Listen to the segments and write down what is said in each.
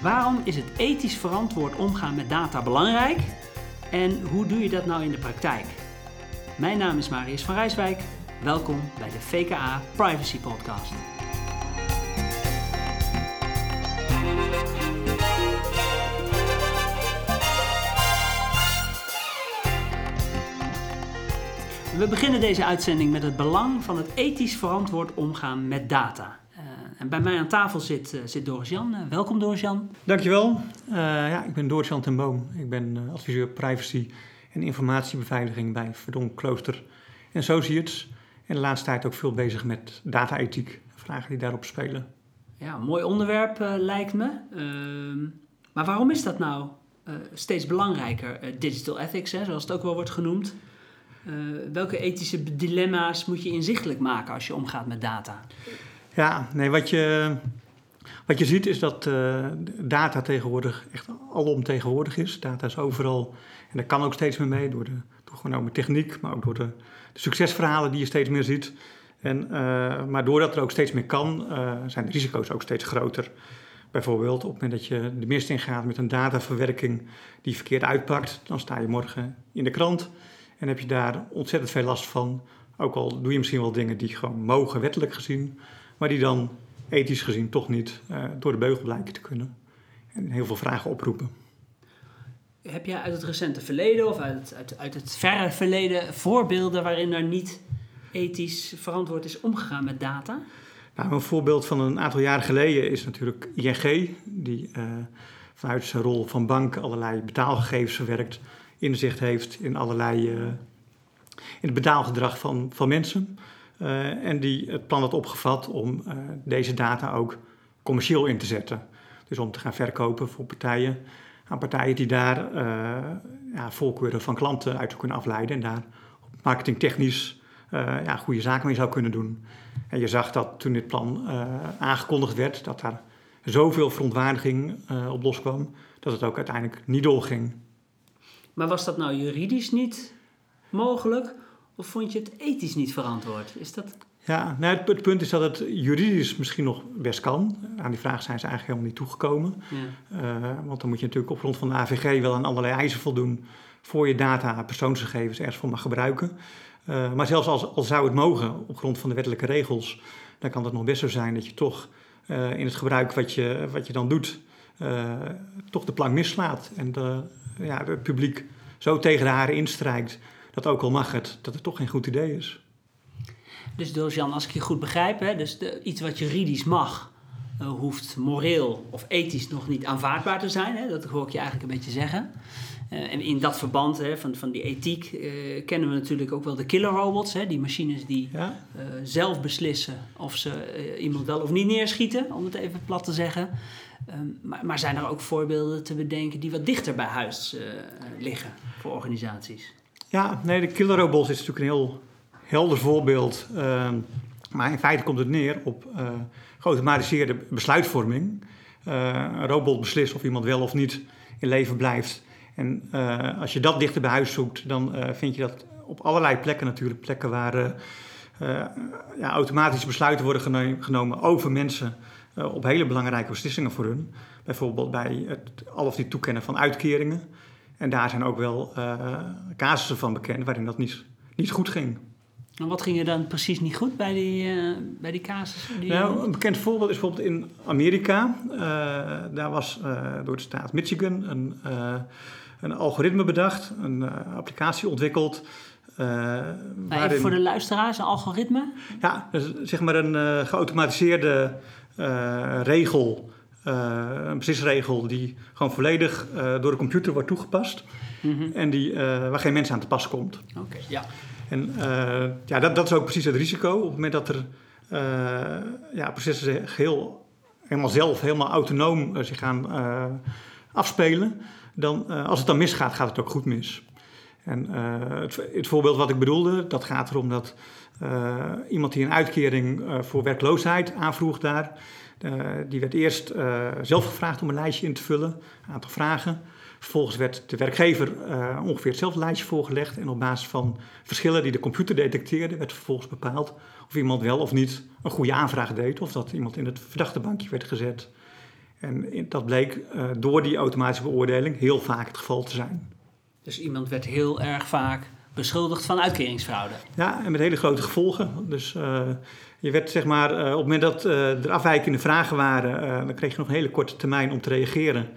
Waarom is het ethisch verantwoord omgaan met data belangrijk? En hoe doe je dat nou in de praktijk? Mijn naam is Marius van Rijswijk. Welkom bij de VKA Privacy Podcast. We beginnen deze uitzending met het belang van het ethisch verantwoord omgaan met data. Uh, en bij mij aan tafel zit, uh, zit Doris-Jan. Uh, welkom Doris-Jan. Dankjewel. ja, ik ben Doris-Jan ten Boom. Ik ben adviseur privacy en informatiebeveiliging bij Verdonk Klooster Associates. En de laatste tijd ook veel bezig met data-ethiek, vragen die daarop spelen. Ja, mooi onderwerp lijkt me. Ehm, maar waarom is dat nou steeds belangrijker? digital ethics, hè, zoals het ook wel wordt genoemd. Welke ethische dilemma's moet je inzichtelijk maken als je omgaat met data? Ja, nee, wat je, wat je ziet is dat uh, data tegenwoordig echt alomtegenwoordig is. Data is overal en daar kan ook steeds meer mee door de toegenomen techniek, maar ook door de, de succesverhalen die je steeds meer ziet. En, uh, maar doordat er ook steeds meer kan, zijn de risico's ook steeds groter. Bijvoorbeeld op het moment dat je de mist ingaat met een dataverwerking die verkeerd uitpakt, dan sta je morgen in de krant. En heb je daar ontzettend veel last van. Ook al doe je misschien wel dingen die gewoon mogen, wettelijk gezien, maar die dan ethisch gezien toch niet uh, door de beugel blijken te kunnen. En heel veel vragen oproepen. Heb jij uit het recente verleden of uit het, uit, uit het verre verleden voorbeelden waarin er niet ethisch verantwoord is omgegaan met data? Nou, een voorbeeld van een aantal jaren geleden is natuurlijk ING, die uh, vanuit zijn rol van bank allerlei betaalgegevens verwerkt inzicht heeft in allerlei uh, in het betaalgedrag van, van mensen. Uh, en die het plan had opgevat om uh, deze data ook commercieel in te zetten. Dus om te gaan verkopen voor partijen aan partijen die daar ja, voorkeuren van klanten uit kunnen afleiden en daar marketingtechnisch ja, goede zaken mee zou kunnen doen. En je zag dat toen dit plan aangekondigd werd, dat daar zoveel verontwaardiging op loskwam, dat het ook uiteindelijk niet doorging. Maar was dat nou juridisch niet mogelijk? Of vond je het ethisch niet verantwoord? Is dat... Ja, nou, het, het, punt is dat het juridisch misschien nog best kan. Aan die vraag zijn ze eigenlijk helemaal niet toegekomen. Ja. Uh, want dan moet je natuurlijk op grond van de AVG wel aan allerlei eisen voldoen... voor je data, persoonsgegevens ergens voor mag gebruiken. Uh, maar zelfs als, als zou het mogen op grond van de wettelijke regels... dan kan het nog best zo zijn dat je toch uh, in het gebruik wat je, wat je dan doet... toch de plank mislaat en de, ja, het publiek zo tegen de haren instrijkt, dat ook al mag het, dat het toch geen goed idee is. Dus Jan, als ik je goed begrijp, hè, dus de, iets wat juridisch mag, uh, hoeft moreel of ethisch nog niet aanvaardbaar te zijn. Hè? Dat hoor ik je eigenlijk een beetje zeggen. Uh, en in dat verband hè, van, van die ethiek uh, kennen we natuurlijk ook wel de killer robots. Hè? Die machines die ja? zelf beslissen of ze iemand wel of niet neerschieten, om het even plat te zeggen. Um, maar, maar, zijn er ook voorbeelden te bedenken die wat dichter bij huis liggen voor organisaties? Ja, nee, de killer robots is natuurlijk een heel helder voorbeeld. Uh, maar in feite komt het neer op uh, geautomatiseerde besluitvorming. Uh, een robot beslist of iemand wel of niet in leven blijft. En als je dat dichter bij huis zoekt, dan vind je dat op allerlei plekken natuurlijk. Plekken waar ja, automatisch besluiten worden genomen over mensen op hele belangrijke beslissingen voor hun. Bijvoorbeeld bij het al of niet toekennen van uitkeringen. En daar zijn ook wel uh, casussen van bekend waarin dat niet, niet goed ging. En wat ging er dan precies niet goed bij die, uh, bij die casussen? Die nou, een bekend voorbeeld is bijvoorbeeld in Amerika. daar was door de staat Michigan een, een algoritme bedacht, een applicatie ontwikkeld. waarin... Even voor de luisteraars, een algoritme? Ja, dus zeg maar een geautomatiseerde uh, regel, uh, een beslissregel die gewoon volledig uh, door de computer wordt toegepast. Mm -hmm. En die, waar geen mens aan te pas komt. Oké, okay, ja. En ja, dat, dat is ook precies het risico. Op het moment dat er ja, processen heel, helemaal zelf, helemaal autonoom zich gaan afspelen, dan, als het dan misgaat, gaat het ook goed mis. En het, het, voorbeeld wat ik bedoelde, dat gaat erom dat uh, iemand die een uitkering uh, voor werkloosheid aanvroeg daar, die werd eerst zelf gevraagd om een lijstje in te vullen, een aantal vragen. Vervolgens werd de werkgever ongeveer hetzelfde lijstje voorgelegd en op basis van verschillen die de computer detecteerde, werd vervolgens bepaald of iemand wel of niet een goede aanvraag deed of dat iemand in het verdachte bankje werd gezet. En in- dat bleek eh, door die automatische beoordeling heel vaak het geval te zijn. Dus iemand werd heel erg vaak beschuldigd van uitkeringsfraude. Ja, en met hele grote gevolgen. Dus eh, je werd zeg maar, eh, op het moment dat eh, er afwijkende vragen waren, eh, dan kreeg je nog een hele korte termijn om te reageren.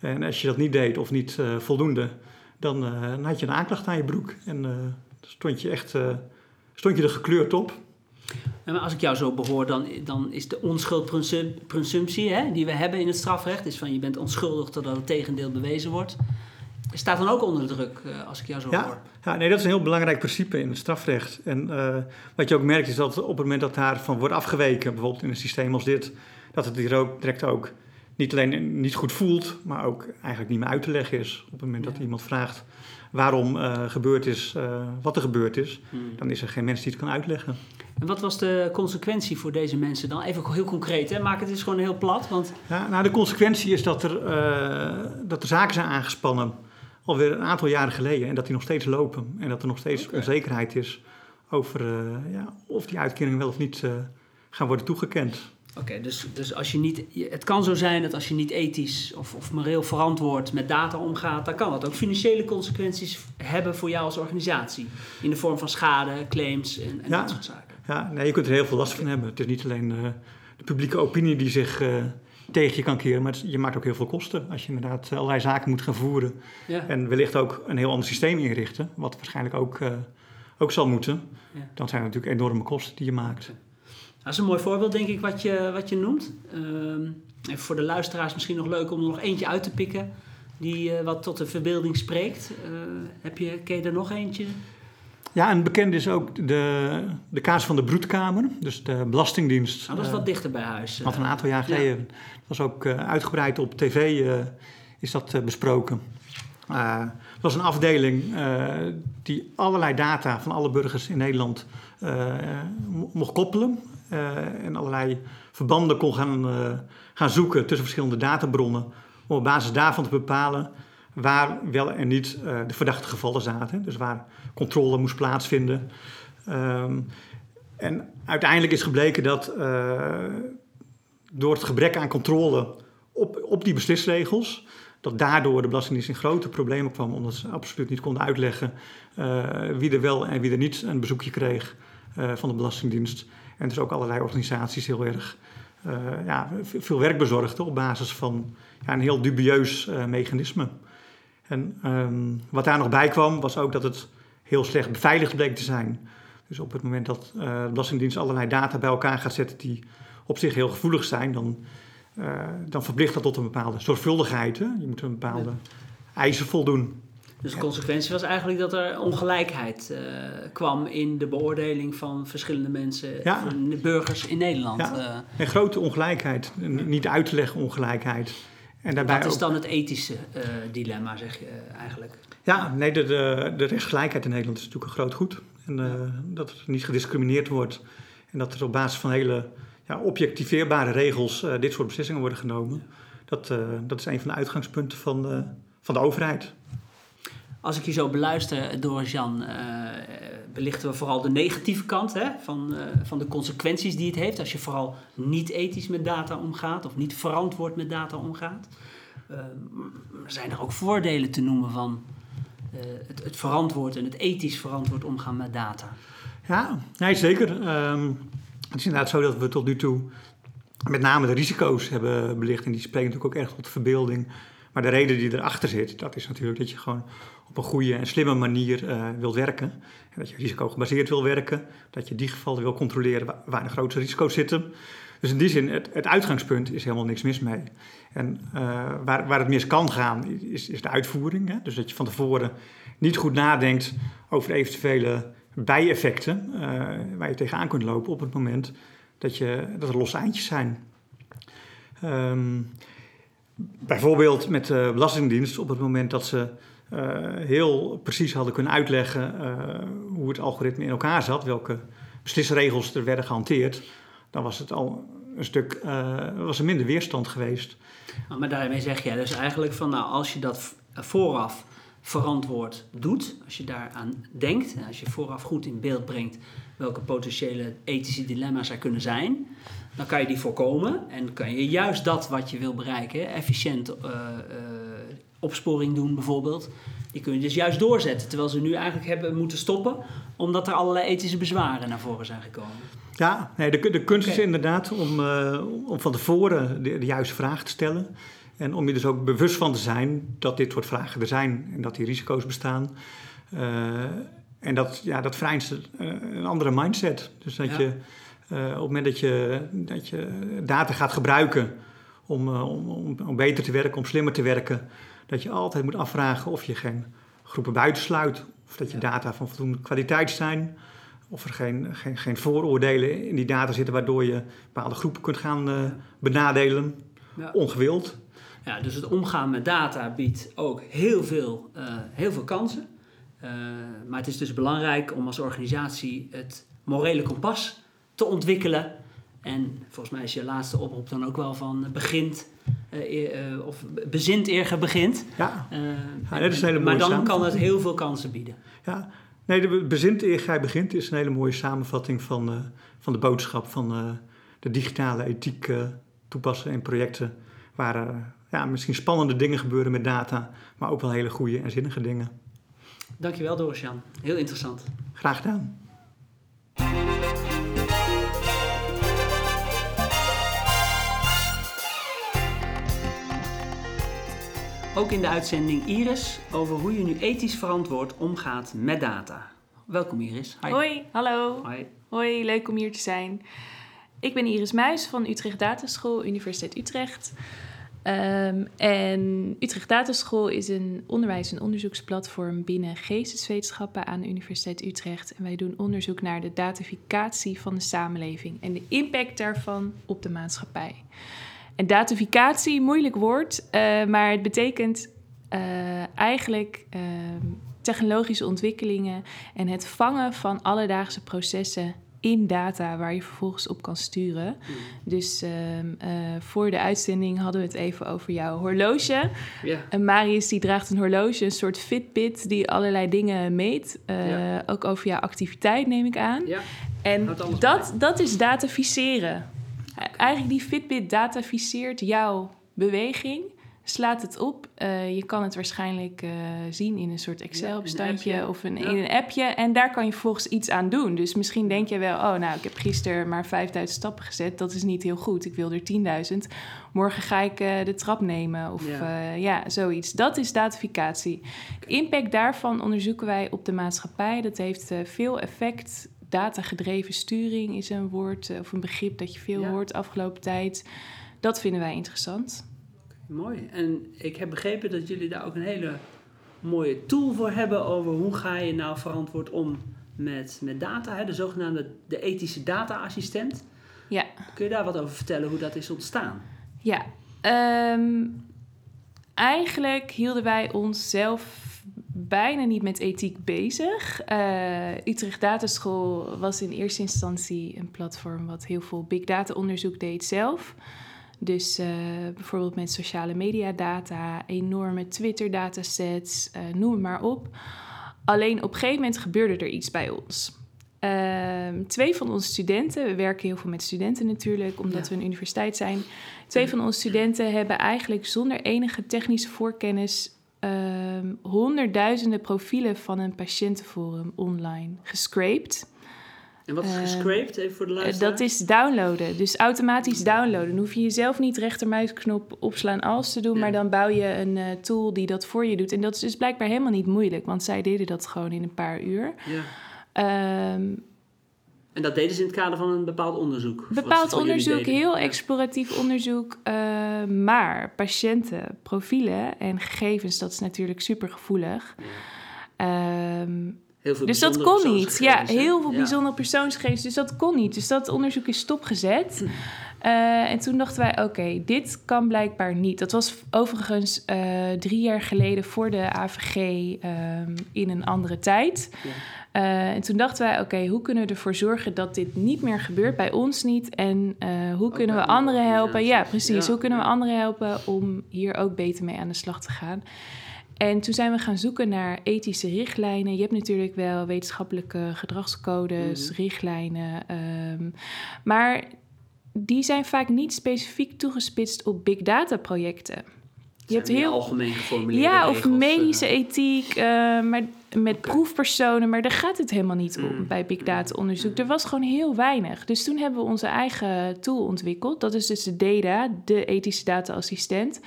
En als je dat niet deed of niet voldoende, dan, had je een aanklacht aan je broek. En stond je echt stond je er gekleurd op. Als ik jou zo behoor, dan, dan is de onschuldpresumptie hè, die we hebben in het strafrecht, is van je bent onschuldig totdat het tegendeel bewezen wordt, staat dan ook onder de druk eh, als ik jou zo hoor. Ja, nee, dat is een heel belangrijk principe in het strafrecht. En eh, wat je ook merkt is dat op het moment dat daarvan wordt afgeweken, bijvoorbeeld in een systeem als dit, dat het hier ook direct ook niet alleen niet goed voelt, maar ook eigenlijk niet meer uit te leggen is. Op het moment dat Ja. iemand vraagt waarom eh, gebeurd is, wat er gebeurd is, Hmm. dan is er geen mens die het kan uitleggen. En wat was de consequentie voor deze mensen dan? Even heel concreet, hè? maak het eens gewoon heel plat. Want Ja, nou, de consequentie is dat er, dat er zaken zijn aangespannen alweer een aantal jaren geleden en dat die nog steeds lopen. En dat er nog steeds onzekerheid is over eh, ja, of die uitkeringen wel of niet eh, gaan worden toegekend. Oké, dus, dus als je niet, het kan zo zijn dat als je niet ethisch of, of moreel verantwoord met data omgaat, dan kan dat ook financiële consequenties hebben voor jou als organisatie. In de vorm van schade, claims en, en Ja. dat soort zaken. Ja, nee, je kunt er heel veel last van hebben. Het is niet alleen eh, de publieke opinie die zich eh, tegen je kan keren, maar je maakt ook heel veel kosten als je inderdaad eh, allerlei zaken moet gaan voeren. Ja. En wellicht ook een heel ander systeem inrichten, wat waarschijnlijk ook, eh, ook zal moeten. Ja. Dan zijn er natuurlijk enorme kosten die je maakt. Dat is een mooi voorbeeld, denk ik, wat je, wat je noemt. Ehm, voor de luisteraars misschien nog leuk om er nog eentje uit te pikken die eh, wat tot de verbeelding spreekt. Heb je, ken je er nog eentje? Ja, en bekend is ook de, de kaas van de broedkamer, dus de Belastingdienst. Nou, dat is eh, wat dichter bij huis. eh. Wat een aantal jaar geleden. Dat was ook eh, uitgebreid op tv eh, is dat eh, besproken. Eh, het was een afdeling eh, die allerlei data van alle burgers in Nederland eh, mo- mocht koppelen. eh, en allerlei verbanden kon gaan, eh, gaan zoeken tussen verschillende databronnen. Om op basis daarvan te bepalen waar wel en niet eh, de verdachte gevallen zaten. Dus waar controle moest plaatsvinden. Ehm, en uiteindelijk is gebleken dat eh, door het gebrek aan controle op, op die beslisregels, dat daardoor de Belastingdienst in grote problemen kwam, omdat ze absoluut niet konden uitleggen eh, wie er wel en wie er niet een bezoekje kreeg van de Belastingdienst. En dus ook allerlei organisaties heel erg ja, veel werk bezorgden op basis van ja, een heel dubieus mechanisme. En ehm, wat daar nog bij kwam, was ook dat het heel slecht beveiligd bleek te zijn. Dus op het moment dat eh, de Belastingdienst allerlei data bij elkaar gaat zetten die op zich heel gevoelig zijn, dan, eh, dan verplicht dat tot een bepaalde zorgvuldigheid. Hè? Je moet een bepaalde eisen voldoen. Dus de consequentie was eigenlijk dat er ongelijkheid eh, kwam in de beoordeling van verschillende mensen, Ja. van de burgers in Nederland. Ja. En grote ongelijkheid, niet uit te leggen ongelijkheid. En daarbij dat is dan het ethische eh, dilemma, zeg je eh, eigenlijk. Ja, nee, de, de, de rechtsgelijkheid in Nederland is natuurlijk een groot goed. En eh, dat er niet gediscrimineerd wordt. En dat er op basis van hele ja, objectiveerbare regels dit soort beslissingen worden genomen. Dat, dat is een van de uitgangspunten van, van de overheid. Als ik je zo beluister, Doris Jan, eh, belichten we vooral de negatieve kant hè, van, eh, van de consequenties die het heeft. Als je vooral niet ethisch met data omgaat of niet verantwoord met data omgaat. Eh, maar zijn er ook voordelen te noemen van eh, het, het verantwoord en het ethisch verantwoord omgaan met data? Ja, nee, zeker. Ehm, het is inderdaad zo dat we tot nu toe met name de risico's hebben belicht. En die spreken natuurlijk ook erg tot verbeelding. Maar de reden die erachter zit, dat is natuurlijk dat je gewoon op een goede en slimme manier eh, wilt werken. En dat je risicogebaseerd wil werken. Dat je die gevallen wil controleren waar, de grootste risico's zitten. Dus in die zin, het, het uitgangspunt is helemaal niks mis mee. En eh, waar, waar het mis kan gaan, is, is de uitvoering. Hè? Dus dat je van tevoren niet goed nadenkt over eventuele bijeffecten eh, waar je tegenaan kunt lopen op het moment dat, je, dat er losse eindjes zijn. Ehm, bijvoorbeeld met de Belastingdienst op het moment dat ze heel precies hadden kunnen uitleggen eh, hoe het algoritme in elkaar zat, welke beslisregels er werden gehanteerd, dan was het al een stuk, eh, was er minder weerstand geweest. Nou, maar daarmee zeg jij dus eigenlijk van, nou, als je dat vooraf verantwoord doet, als je daaraan denkt, en als je vooraf goed in beeld brengt welke potentiële ethische dilemma's er kunnen zijn, dan kan je die voorkomen en kan je juist dat wat je wil bereiken, efficiënt opsporing doen bijvoorbeeld, die kun je dus juist doorzetten. Terwijl ze nu eigenlijk hebben moeten stoppen, omdat er allerlei ethische bezwaren naar voren zijn gekomen. Ja, nee, de, de kunst is inderdaad om, uh, om van tevoren de, de, juiste vraag te stellen. En om je dus ook bewust van te zijn dat dit soort vragen er zijn en dat die risico's bestaan. Uh, en dat, ja, dat vereist een andere mindset. Dus dat je uh, op het moment dat je, dat je data gaat gebruiken om, om, om, om beter te werken, om slimmer te werken, dat je altijd moet afvragen of je geen groepen buitensluit, of dat je data van voldoende kwaliteit zijn, of er geen, geen, geen vooroordelen in die data zitten waardoor je bepaalde groepen kunt gaan uh, benadelen, ja. ongewild. Ja, dus het omgaan met data biedt ook heel veel, uh, heel veel kansen. Uh, maar het is dus belangrijk om als organisatie het morele kompas te ontwikkelen. En volgens mij is je laatste oproep dan ook wel van begint uh, of bezint eerder begint. Ja, uh, ja dat is een hele mooie Maar dan kan het heel veel kansen bieden. Ja, nee, de bezint eer gij begint is een hele mooie samenvatting van, van de boodschap van de digitale ethiek toepassen in projecten waar ja, misschien spannende dingen gebeuren met data, maar ook wel hele goede en zinnige dingen. Dankjewel Doris-Jan, heel interessant. Graag gedaan. Ook in de uitzending Iris over hoe je nu ethisch verantwoord omgaat met data. Welkom Iris. Hi. Hoi, hallo. Hoi. Hoi, leuk om hier te zijn. Ik ben Iris Muis van Utrecht Dataschool, Universiteit Utrecht. Um, en Utrecht Dataschool is een onderwijs- en onderzoeksplatform binnen geesteswetenschappen aan de Universiteit Utrecht. En wij doen onderzoek naar de datificatie van de samenleving en de impact daarvan op de maatschappij. En datificatie, moeilijk woord, uh, maar het betekent uh, eigenlijk uh, technologische ontwikkelingen en het vangen van alledaagse processen in data waar je vervolgens op kan sturen. Mm. Dus voor de uitzending hadden we het even over jouw horloge. Yeah. En Marius die draagt een horloge, een soort Fitbit die allerlei dingen meet. Yeah. Ook over jouw activiteit neem ik aan. En dat, dat is dataficeren. Eigenlijk die Fitbit dataficeert jouw beweging, slaat het op. Uh, je kan het waarschijnlijk uh, zien in een soort Excel-bestandje ja, of een, ja. in een appje. En daar kan je vervolgens iets aan doen. Dus misschien denk je wel, oh nou, ik heb gisteren maar 5000 stappen gezet. Dat is niet heel goed. Ik wil er 10.000. Morgen ga ik uh, de trap nemen of ja. ja, zoiets. Dat is datificatie. De impact daarvan onderzoeken wij op de maatschappij. Dat heeft veel effect datagedreven sturing is een woord of een begrip dat je veel Ja. hoort afgelopen tijd. Dat vinden wij interessant. Mooi. En ik heb begrepen dat jullie daar ook een hele mooie tool voor hebben over hoe ga je nou verantwoord om met, met data, hè? de zogenaamde de ethische data-assistent. Ja, Kun je daar wat over vertellen hoe dat is ontstaan? ja. Ehm, eigenlijk hielden wij onszelf bijna niet met ethiek bezig. Uh, Utrecht Dataschool was in eerste instantie een platform wat heel veel big data onderzoek deed zelf. Dus uh, bijvoorbeeld met sociale media data, enorme Twitter datasets, uh, noem het maar op. Alleen op een gegeven moment gebeurde er iets bij ons. Uh, twee van onze studenten, we werken heel veel met studenten natuurlijk, omdat Ja. we een universiteit zijn. Twee van onze studenten hebben eigenlijk zonder enige technische voorkennis ehm, honderdduizenden profielen van een patiëntenforum online gescraped. En wat is Eh, gescraped, even voor de Eh, luisteraar? dat is downloaden, dus automatisch downloaden. Dan hoef je jezelf niet rechtermuisknop opslaan als te doen, Ja. maar dan bouw je een eh, tool die dat voor je doet. En dat is dus blijkbaar helemaal niet moeilijk, want zij deden dat gewoon in een paar uur. Ja. Ehm, En dat deden ze in het kader van een bepaald onderzoek? bepaald onderzoek, heel exploratief onderzoek, eh, maar patiënten, profielen en gegevens, dat is natuurlijk super gevoelig. Ehm, Heel veel dus dat kon niet. Ja, heel veel Ja. bijzondere persoonsgegevens. Dus dat kon niet. Dus dat onderzoek is stopgezet. Eh, en toen dachten wij, oké, dit kan blijkbaar niet. Dat was overigens eh, drie jaar geleden voor de AVG ehm, in een andere tijd. Ja. Eh, en toen dachten wij, oké, hoe kunnen we ervoor zorgen dat dit niet meer gebeurt? Bij ons niet. En eh, hoe kunnen we andere anderen helpen? Ja, precies. Ja, hoe kunnen we anderen helpen om hier ook beter mee aan de slag te gaan? En toen zijn we gaan zoeken naar ethische richtlijnen. Je hebt natuurlijk wel wetenschappelijke gedragscodes, Mhm. richtlijnen. ehm, maar die zijn vaak niet specifiek toegespitst op big data projecten. Je hebt Zijn heel algemeen geformuleerde ja, of medische eh. ethiek, maar met proefpersonen, maar daar gaat het helemaal niet om Mm. bij big data onderzoek. Er was gewoon heel weinig. Dus toen hebben we onze eigen tool ontwikkeld. Dat is dus de DATA, de ethische data assistent.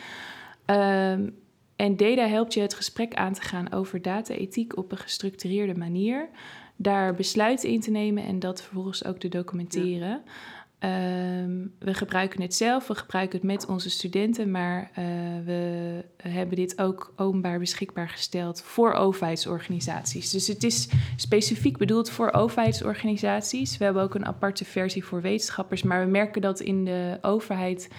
Ehm, en DATA helpt je het gesprek aan te gaan over data-ethiek op een gestructureerde manier. Daar besluiten in te nemen en dat vervolgens ook te documenteren. Ehm, we gebruiken het zelf, we gebruiken het met onze studenten, maar eh, we hebben dit ook openbaar beschikbaar gesteld voor overheidsorganisaties. Dus het is specifiek bedoeld voor overheidsorganisaties. We hebben ook een aparte versie voor wetenschappers, maar we merken dat in de overheid,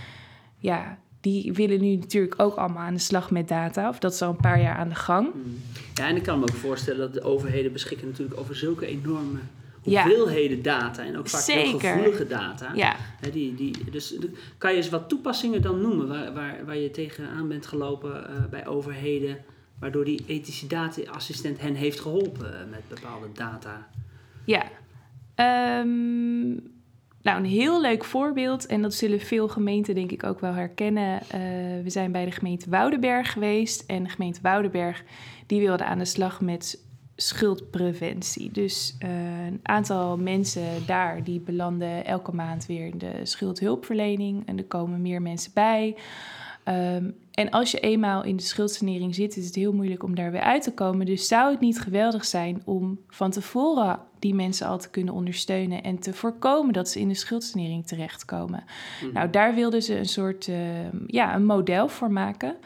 ja, die willen nu natuurlijk ook allemaal aan de slag met data, of dat is al een paar jaar aan de gang. Mm. Ja, en ik kan me ook voorstellen dat de overheden beschikken natuurlijk over zulke enorme. Hoeveelheden data en ook vaak heel gevoelige data. Ja. Hè, die, die, dus kan je eens wat toepassingen dan noemen waar, waar, waar je tegenaan bent gelopen eh, bij overheden, waardoor die ethische data-assistent hen heeft geholpen eh, met bepaalde data? Ja. Ehm, nou, een heel leuk voorbeeld, en dat zullen veel gemeenten denk ik ook wel herkennen. Eh, we zijn bij de gemeente Woudenberg geweest en de gemeente Woudenberg die wilde aan de slag met schuldpreventie. Dus eh, een aantal mensen daar die belanden elke maand weer in de schuldhulpverlening en er komen meer mensen bij. Ehm, en als je eenmaal in de schuldsanering zit, is het heel moeilijk om daar weer uit te komen. Dus zou het niet geweldig zijn om van tevoren die mensen al te kunnen ondersteunen en te voorkomen dat ze in de schuldsanering terechtkomen? Mhm. Nou, daar wilden ze een soort ehm, ja, een model voor maken.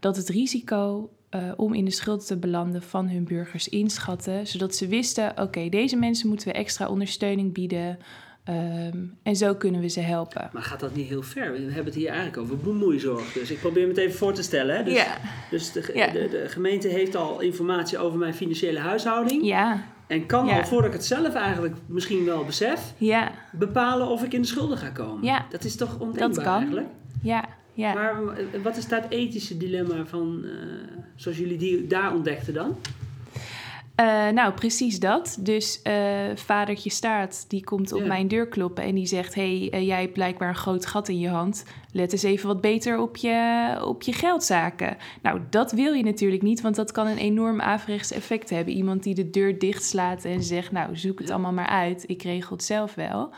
Dat het risico eh, om in de schuld te belanden van hun burgers inschatten. Zodat ze wisten, oké, deze mensen moeten we extra ondersteuning bieden. ehm, en zo kunnen we ze helpen. Maar gaat dat niet heel ver? We hebben het hier eigenlijk over bemoeizorg. Dus ik probeer me het even voor te stellen. Hè? Dus, ja, dus de, Ja. de, de gemeente heeft al informatie over mijn financiële huishouding. ja, En kan Ja. al, voordat ik het zelf eigenlijk misschien wel besef, ja, bepalen of ik in de schulden ga komen. Ja. Dat is toch ondenkbaar Dat kan. eigenlijk? ja, ja. Maar eh, wat is het ethische dilemma van, eh, zoals jullie die daar ontdekten dan? Eh, nou, precies dat. Dus eh vadertje staat, die komt op Ja. mijn deur kloppen en die zegt... hey, jij hebt blijkbaar een groot gat in je hand. Let eens even wat beter op je, op je geldzaken. Nou, dat wil je natuurlijk niet, want dat kan een enorm averechts effect hebben. Iemand die de deur dichtslaat en zegt... nou, zoek het allemaal maar uit, ik regel het zelf wel.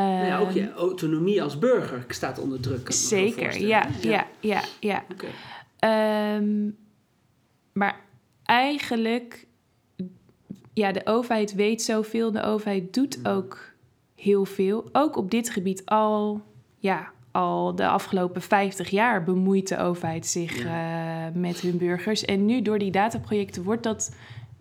Nou ja, ook Ehm, je autonomie als burger staat onder druk. Zeker, ja, ja, ja, ja. Ehm, maar eigenlijk, ja, de overheid weet zoveel. De overheid doet Mm. ook heel veel. Ook op dit gebied al, ja, al de afgelopen 50 jaar bemoeit de overheid zich eh, met hun burgers. En nu door die dataprojecten wordt dat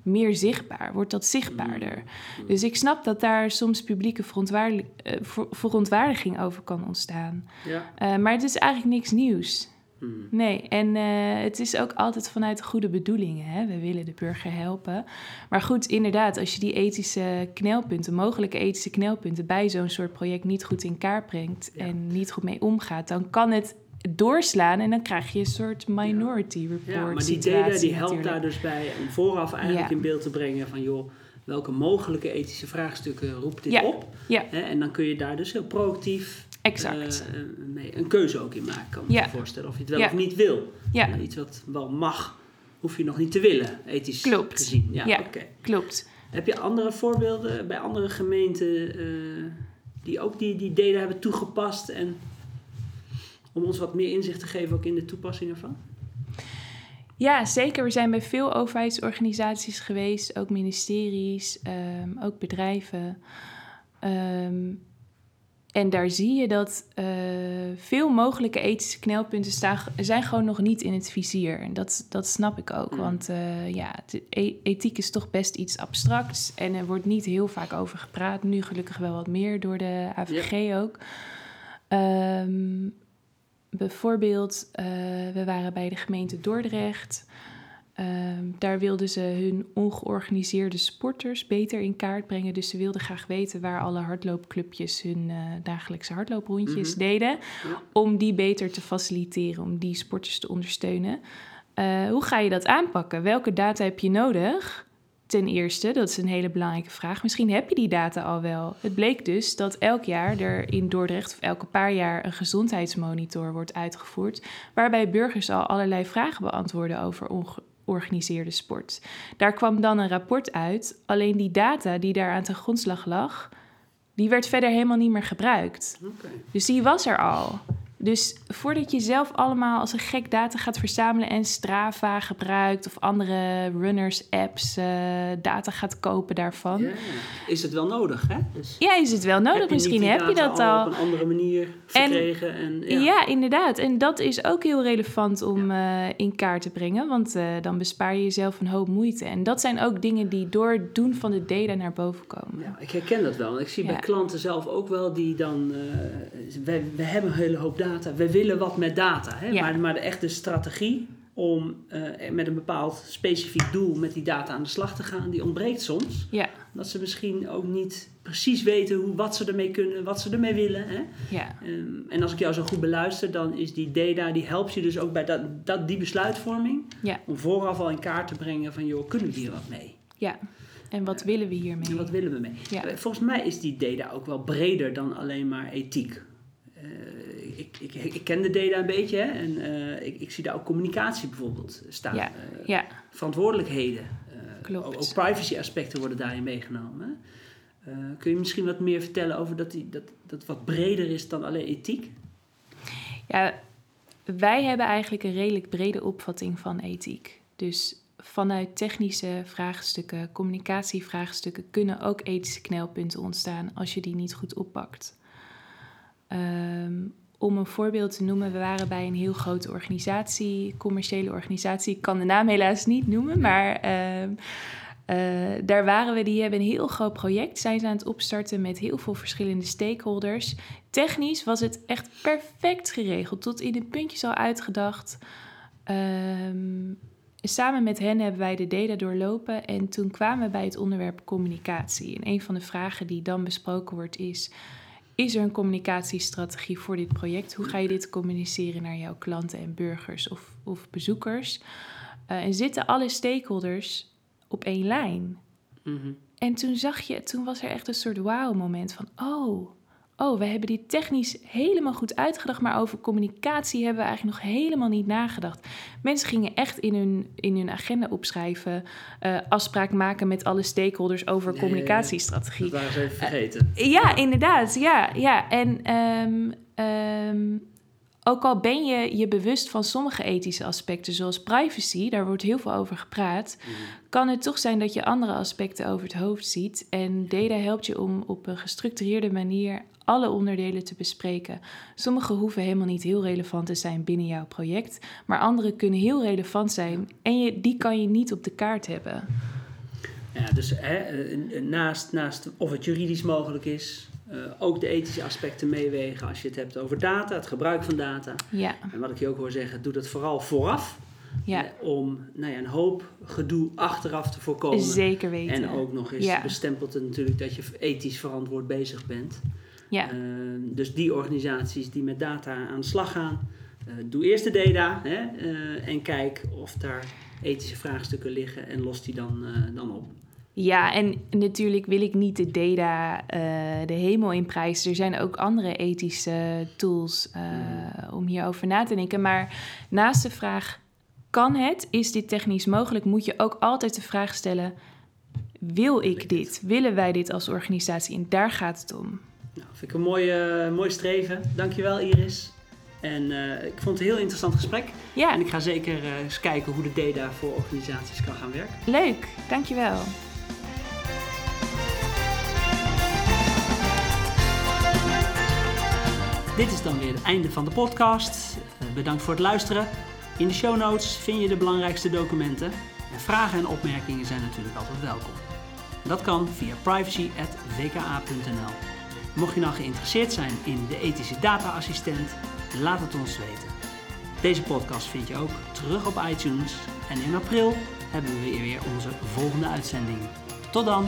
meer zichtbaar, wordt dat zichtbaarder. Mm. Dus ik snap dat daar soms publieke eh, ver- verontwaardiging over kan ontstaan. Ja. Eh, maar het is eigenlijk niks nieuws. Hmm. Nee, en eh, het is ook altijd vanuit goede bedoelingen. Hè? We willen de burger helpen. Maar goed, inderdaad, als je die ethische knelpunten, mogelijke ethische knelpunten bij zo'n soort project niet goed in kaart brengt Ja. en niet goed mee omgaat, dan kan het doorslaan en dan krijg je een soort minority report. Ja, maar die data die helpt natuurlijk. daar dus bij om vooraf eigenlijk Ja. in beeld te brengen van joh, welke mogelijke ethische vraagstukken roept dit Ja. op? Ja. Hè, en dan kun je daar dus heel proactief Exact. eh, mee een keuze ook in maken. Kan ik me voorstellen of je het wel of niet wil. ja, Nou, iets wat wel mag, hoef je nog niet te willen, ethisch Klopt. gezien. Ja, Ja. oké. klopt. Heb je andere voorbeelden bij andere gemeenten eh, die ook die, die data hebben toegepast en om ons wat meer inzicht te geven ook in de toepassing ervan? Ja, zeker. We zijn bij veel overheidsorganisaties geweest, ook ministeries, ehm, ook bedrijven. Ehm, en daar zie je dat eh, veel mogelijke ethische knelpunten staan, zijn gewoon nog niet in het vizier. En dat, dat snap ik ook, Mm. want eh, ja, e- ethiek is toch best iets abstracts en er wordt niet heel vaak over gepraat. Nu gelukkig wel wat meer door de AVG ook. Ehm, bijvoorbeeld, eh, we waren bij de gemeente Dordrecht. Ehm, daar wilden ze hun ongeorganiseerde sporters beter in kaart brengen. Dus ze wilden graag weten waar alle hardloopclubjes hun eh, dagelijkse hardlooprondjes Mhm. deden. Om die beter te faciliteren, om die sporters te ondersteunen. Eh, hoe ga je dat aanpakken? Welke data heb je nodig? Ten eerste, dat is een hele belangrijke vraag. Misschien heb je die data al wel. Het bleek dus dat elk jaar er in Dordrecht, of elke paar jaar, een gezondheidsmonitor wordt uitgevoerd. Waarbij burgers al allerlei vragen beantwoorden over georganiseerde sport. Daar kwam dan een rapport uit. Alleen die data die daar aan ten grondslag lag, die werd verder helemaal niet meer gebruikt. Dus die was er al. Dus voordat je zelf allemaal als een gek data gaat verzamelen en Strava gebruikt of andere runners apps uh, data gaat kopen daarvan. Is het wel nodig, hè? Dus ja, is het wel nodig. Misschien heb je dat al. op een andere manier verkregen. En, en ja. inderdaad. En dat is ook heel relevant om uh, in kaart te brengen, want uh, dan bespaar je jezelf een hoop moeite. En dat zijn ook dingen die door het doen van de data naar boven komen. Ja, ik herken dat wel. Ik zie bij klanten zelf ook wel die dan. we, we hebben een hele hoop data we willen wat met data. Hè? Maar, maar de echte strategie om uh, met een bepaald specifiek doel met die data aan de slag te gaan, die ontbreekt soms. Ja. Dat ze misschien ook niet precies weten hoe, wat ze ermee kunnen, wat ze ermee willen. Hè? Ja. Um, en als ik jou zo goed beluister, dan is die data, die helpt je dus ook bij dat, dat, die besluitvorming. Ja. Om vooraf al in kaart te brengen van, joh, kunnen we hier wat mee? Ja. En wat willen we hiermee? En wat willen we mee? Ja. Eh, volgens mij is die data ook wel breder dan alleen maar ethiek. Uh, ik, ik, ik, ken de data een beetje hè, en uh, ik, ik zie daar ook communicatie bijvoorbeeld staan. Ja, uh, ja. Verantwoordelijkheden. Uh, Klopt. Ook, ook privacy aspecten worden daarin meegenomen. kun je misschien wat meer vertellen over dat, die, dat dat wat breder is dan alleen ethiek? Ja, wij hebben eigenlijk een redelijk brede opvatting van ethiek. Dus vanuit technische vraagstukken, communicatievraagstukken, kunnen ook ethische knelpunten ontstaan als je die niet goed oppakt. Um, om een voorbeeld te noemen, we waren bij een heel grote organisatie, commerciële organisatie. Ik kan de naam helaas niet noemen, maar uh, uh, daar waren we. Die hebben een heel groot project, zijn ze aan het opstarten met heel veel verschillende stakeholders. Technisch was het echt perfect geregeld, tot in de puntjes al uitgedacht. Um, samen met hen hebben wij de data doorlopen en toen kwamen we bij het onderwerp communicatie. En een van de vragen die dan besproken wordt is is er een communicatiestrategie voor dit project? Hoe ga je dit communiceren naar jouw klanten en burgers of, of bezoekers? Uh, en zitten alle stakeholders op één lijn? Mhm. En toen zag je, toen was er echt een soort wow-moment van: oh, oh, we hebben die technisch helemaal goed uitgedacht, maar over communicatie hebben we eigenlijk nog helemaal niet nagedacht. Mensen gingen echt in hun, in hun agenda opschrijven, uh, afspraak maken met alle stakeholders over communicatiestrategie. Dat waren ze even vergeten. Uh, ja, inderdaad, ja, ja. En um, um, ook al ben je je bewust van sommige ethische aspecten, zoals privacy, daar wordt heel veel over gepraat, mhm. kan het toch zijn dat je andere aspecten over het hoofd ziet. En data helpt je om op een gestructureerde manier alle onderdelen te bespreken. Sommige hoeven helemaal niet heel relevant te zijn binnen jouw project, maar andere kunnen heel relevant zijn en je, die kan je niet op de kaart hebben. Ja, dus hè, eh, naast, naast of het juridisch mogelijk is, uh, ook de ethische aspecten meewegen als je het hebt over data, het gebruik van data. Ja. En wat ik je ook hoor zeggen, doe dat vooral vooraf. Ja. Eh, om nou ja, een hoop gedoe achteraf te voorkomen. Zeker weten. En ook nog eens ja. bestempelt het natuurlijk dat je ethisch verantwoord bezig bent. Ja. Uh, dus die organisaties die met data aan de slag gaan, doe eerst de data hè, en kijk of daar ethische vraagstukken liggen en los die dan, dan op. Ja, en natuurlijk wil ik niet de data uh, de hemel in prijzen. Er zijn ook andere ethische tools uh, om hierover na te denken. Maar naast de vraag, kan het? Is dit technisch mogelijk? Moet je ook altijd de vraag stellen, wil ik dit? Willen wij dit als organisatie? En daar gaat het om. Nou, vind ik een mooi, uh, mooi streven. Dankjewel Iris. En ik vond het een heel interessant gesprek. Ja. En ik ga zeker eens kijken hoe de data voor organisaties kan gaan werken. Leuk, dankjewel. Dit is dan weer het einde van de podcast. Eh, bedankt voor het luisteren. In de show notes vind je de belangrijkste documenten. En vragen en opmerkingen zijn natuurlijk altijd welkom. Dat kan via privacy.wka.nl. Mocht je nou geïnteresseerd zijn in de ethische data-assistent, laat het ons weten. Deze podcast vind je ook terug op iTunes. En in april hebben we weer onze volgende uitzending. Tot dan!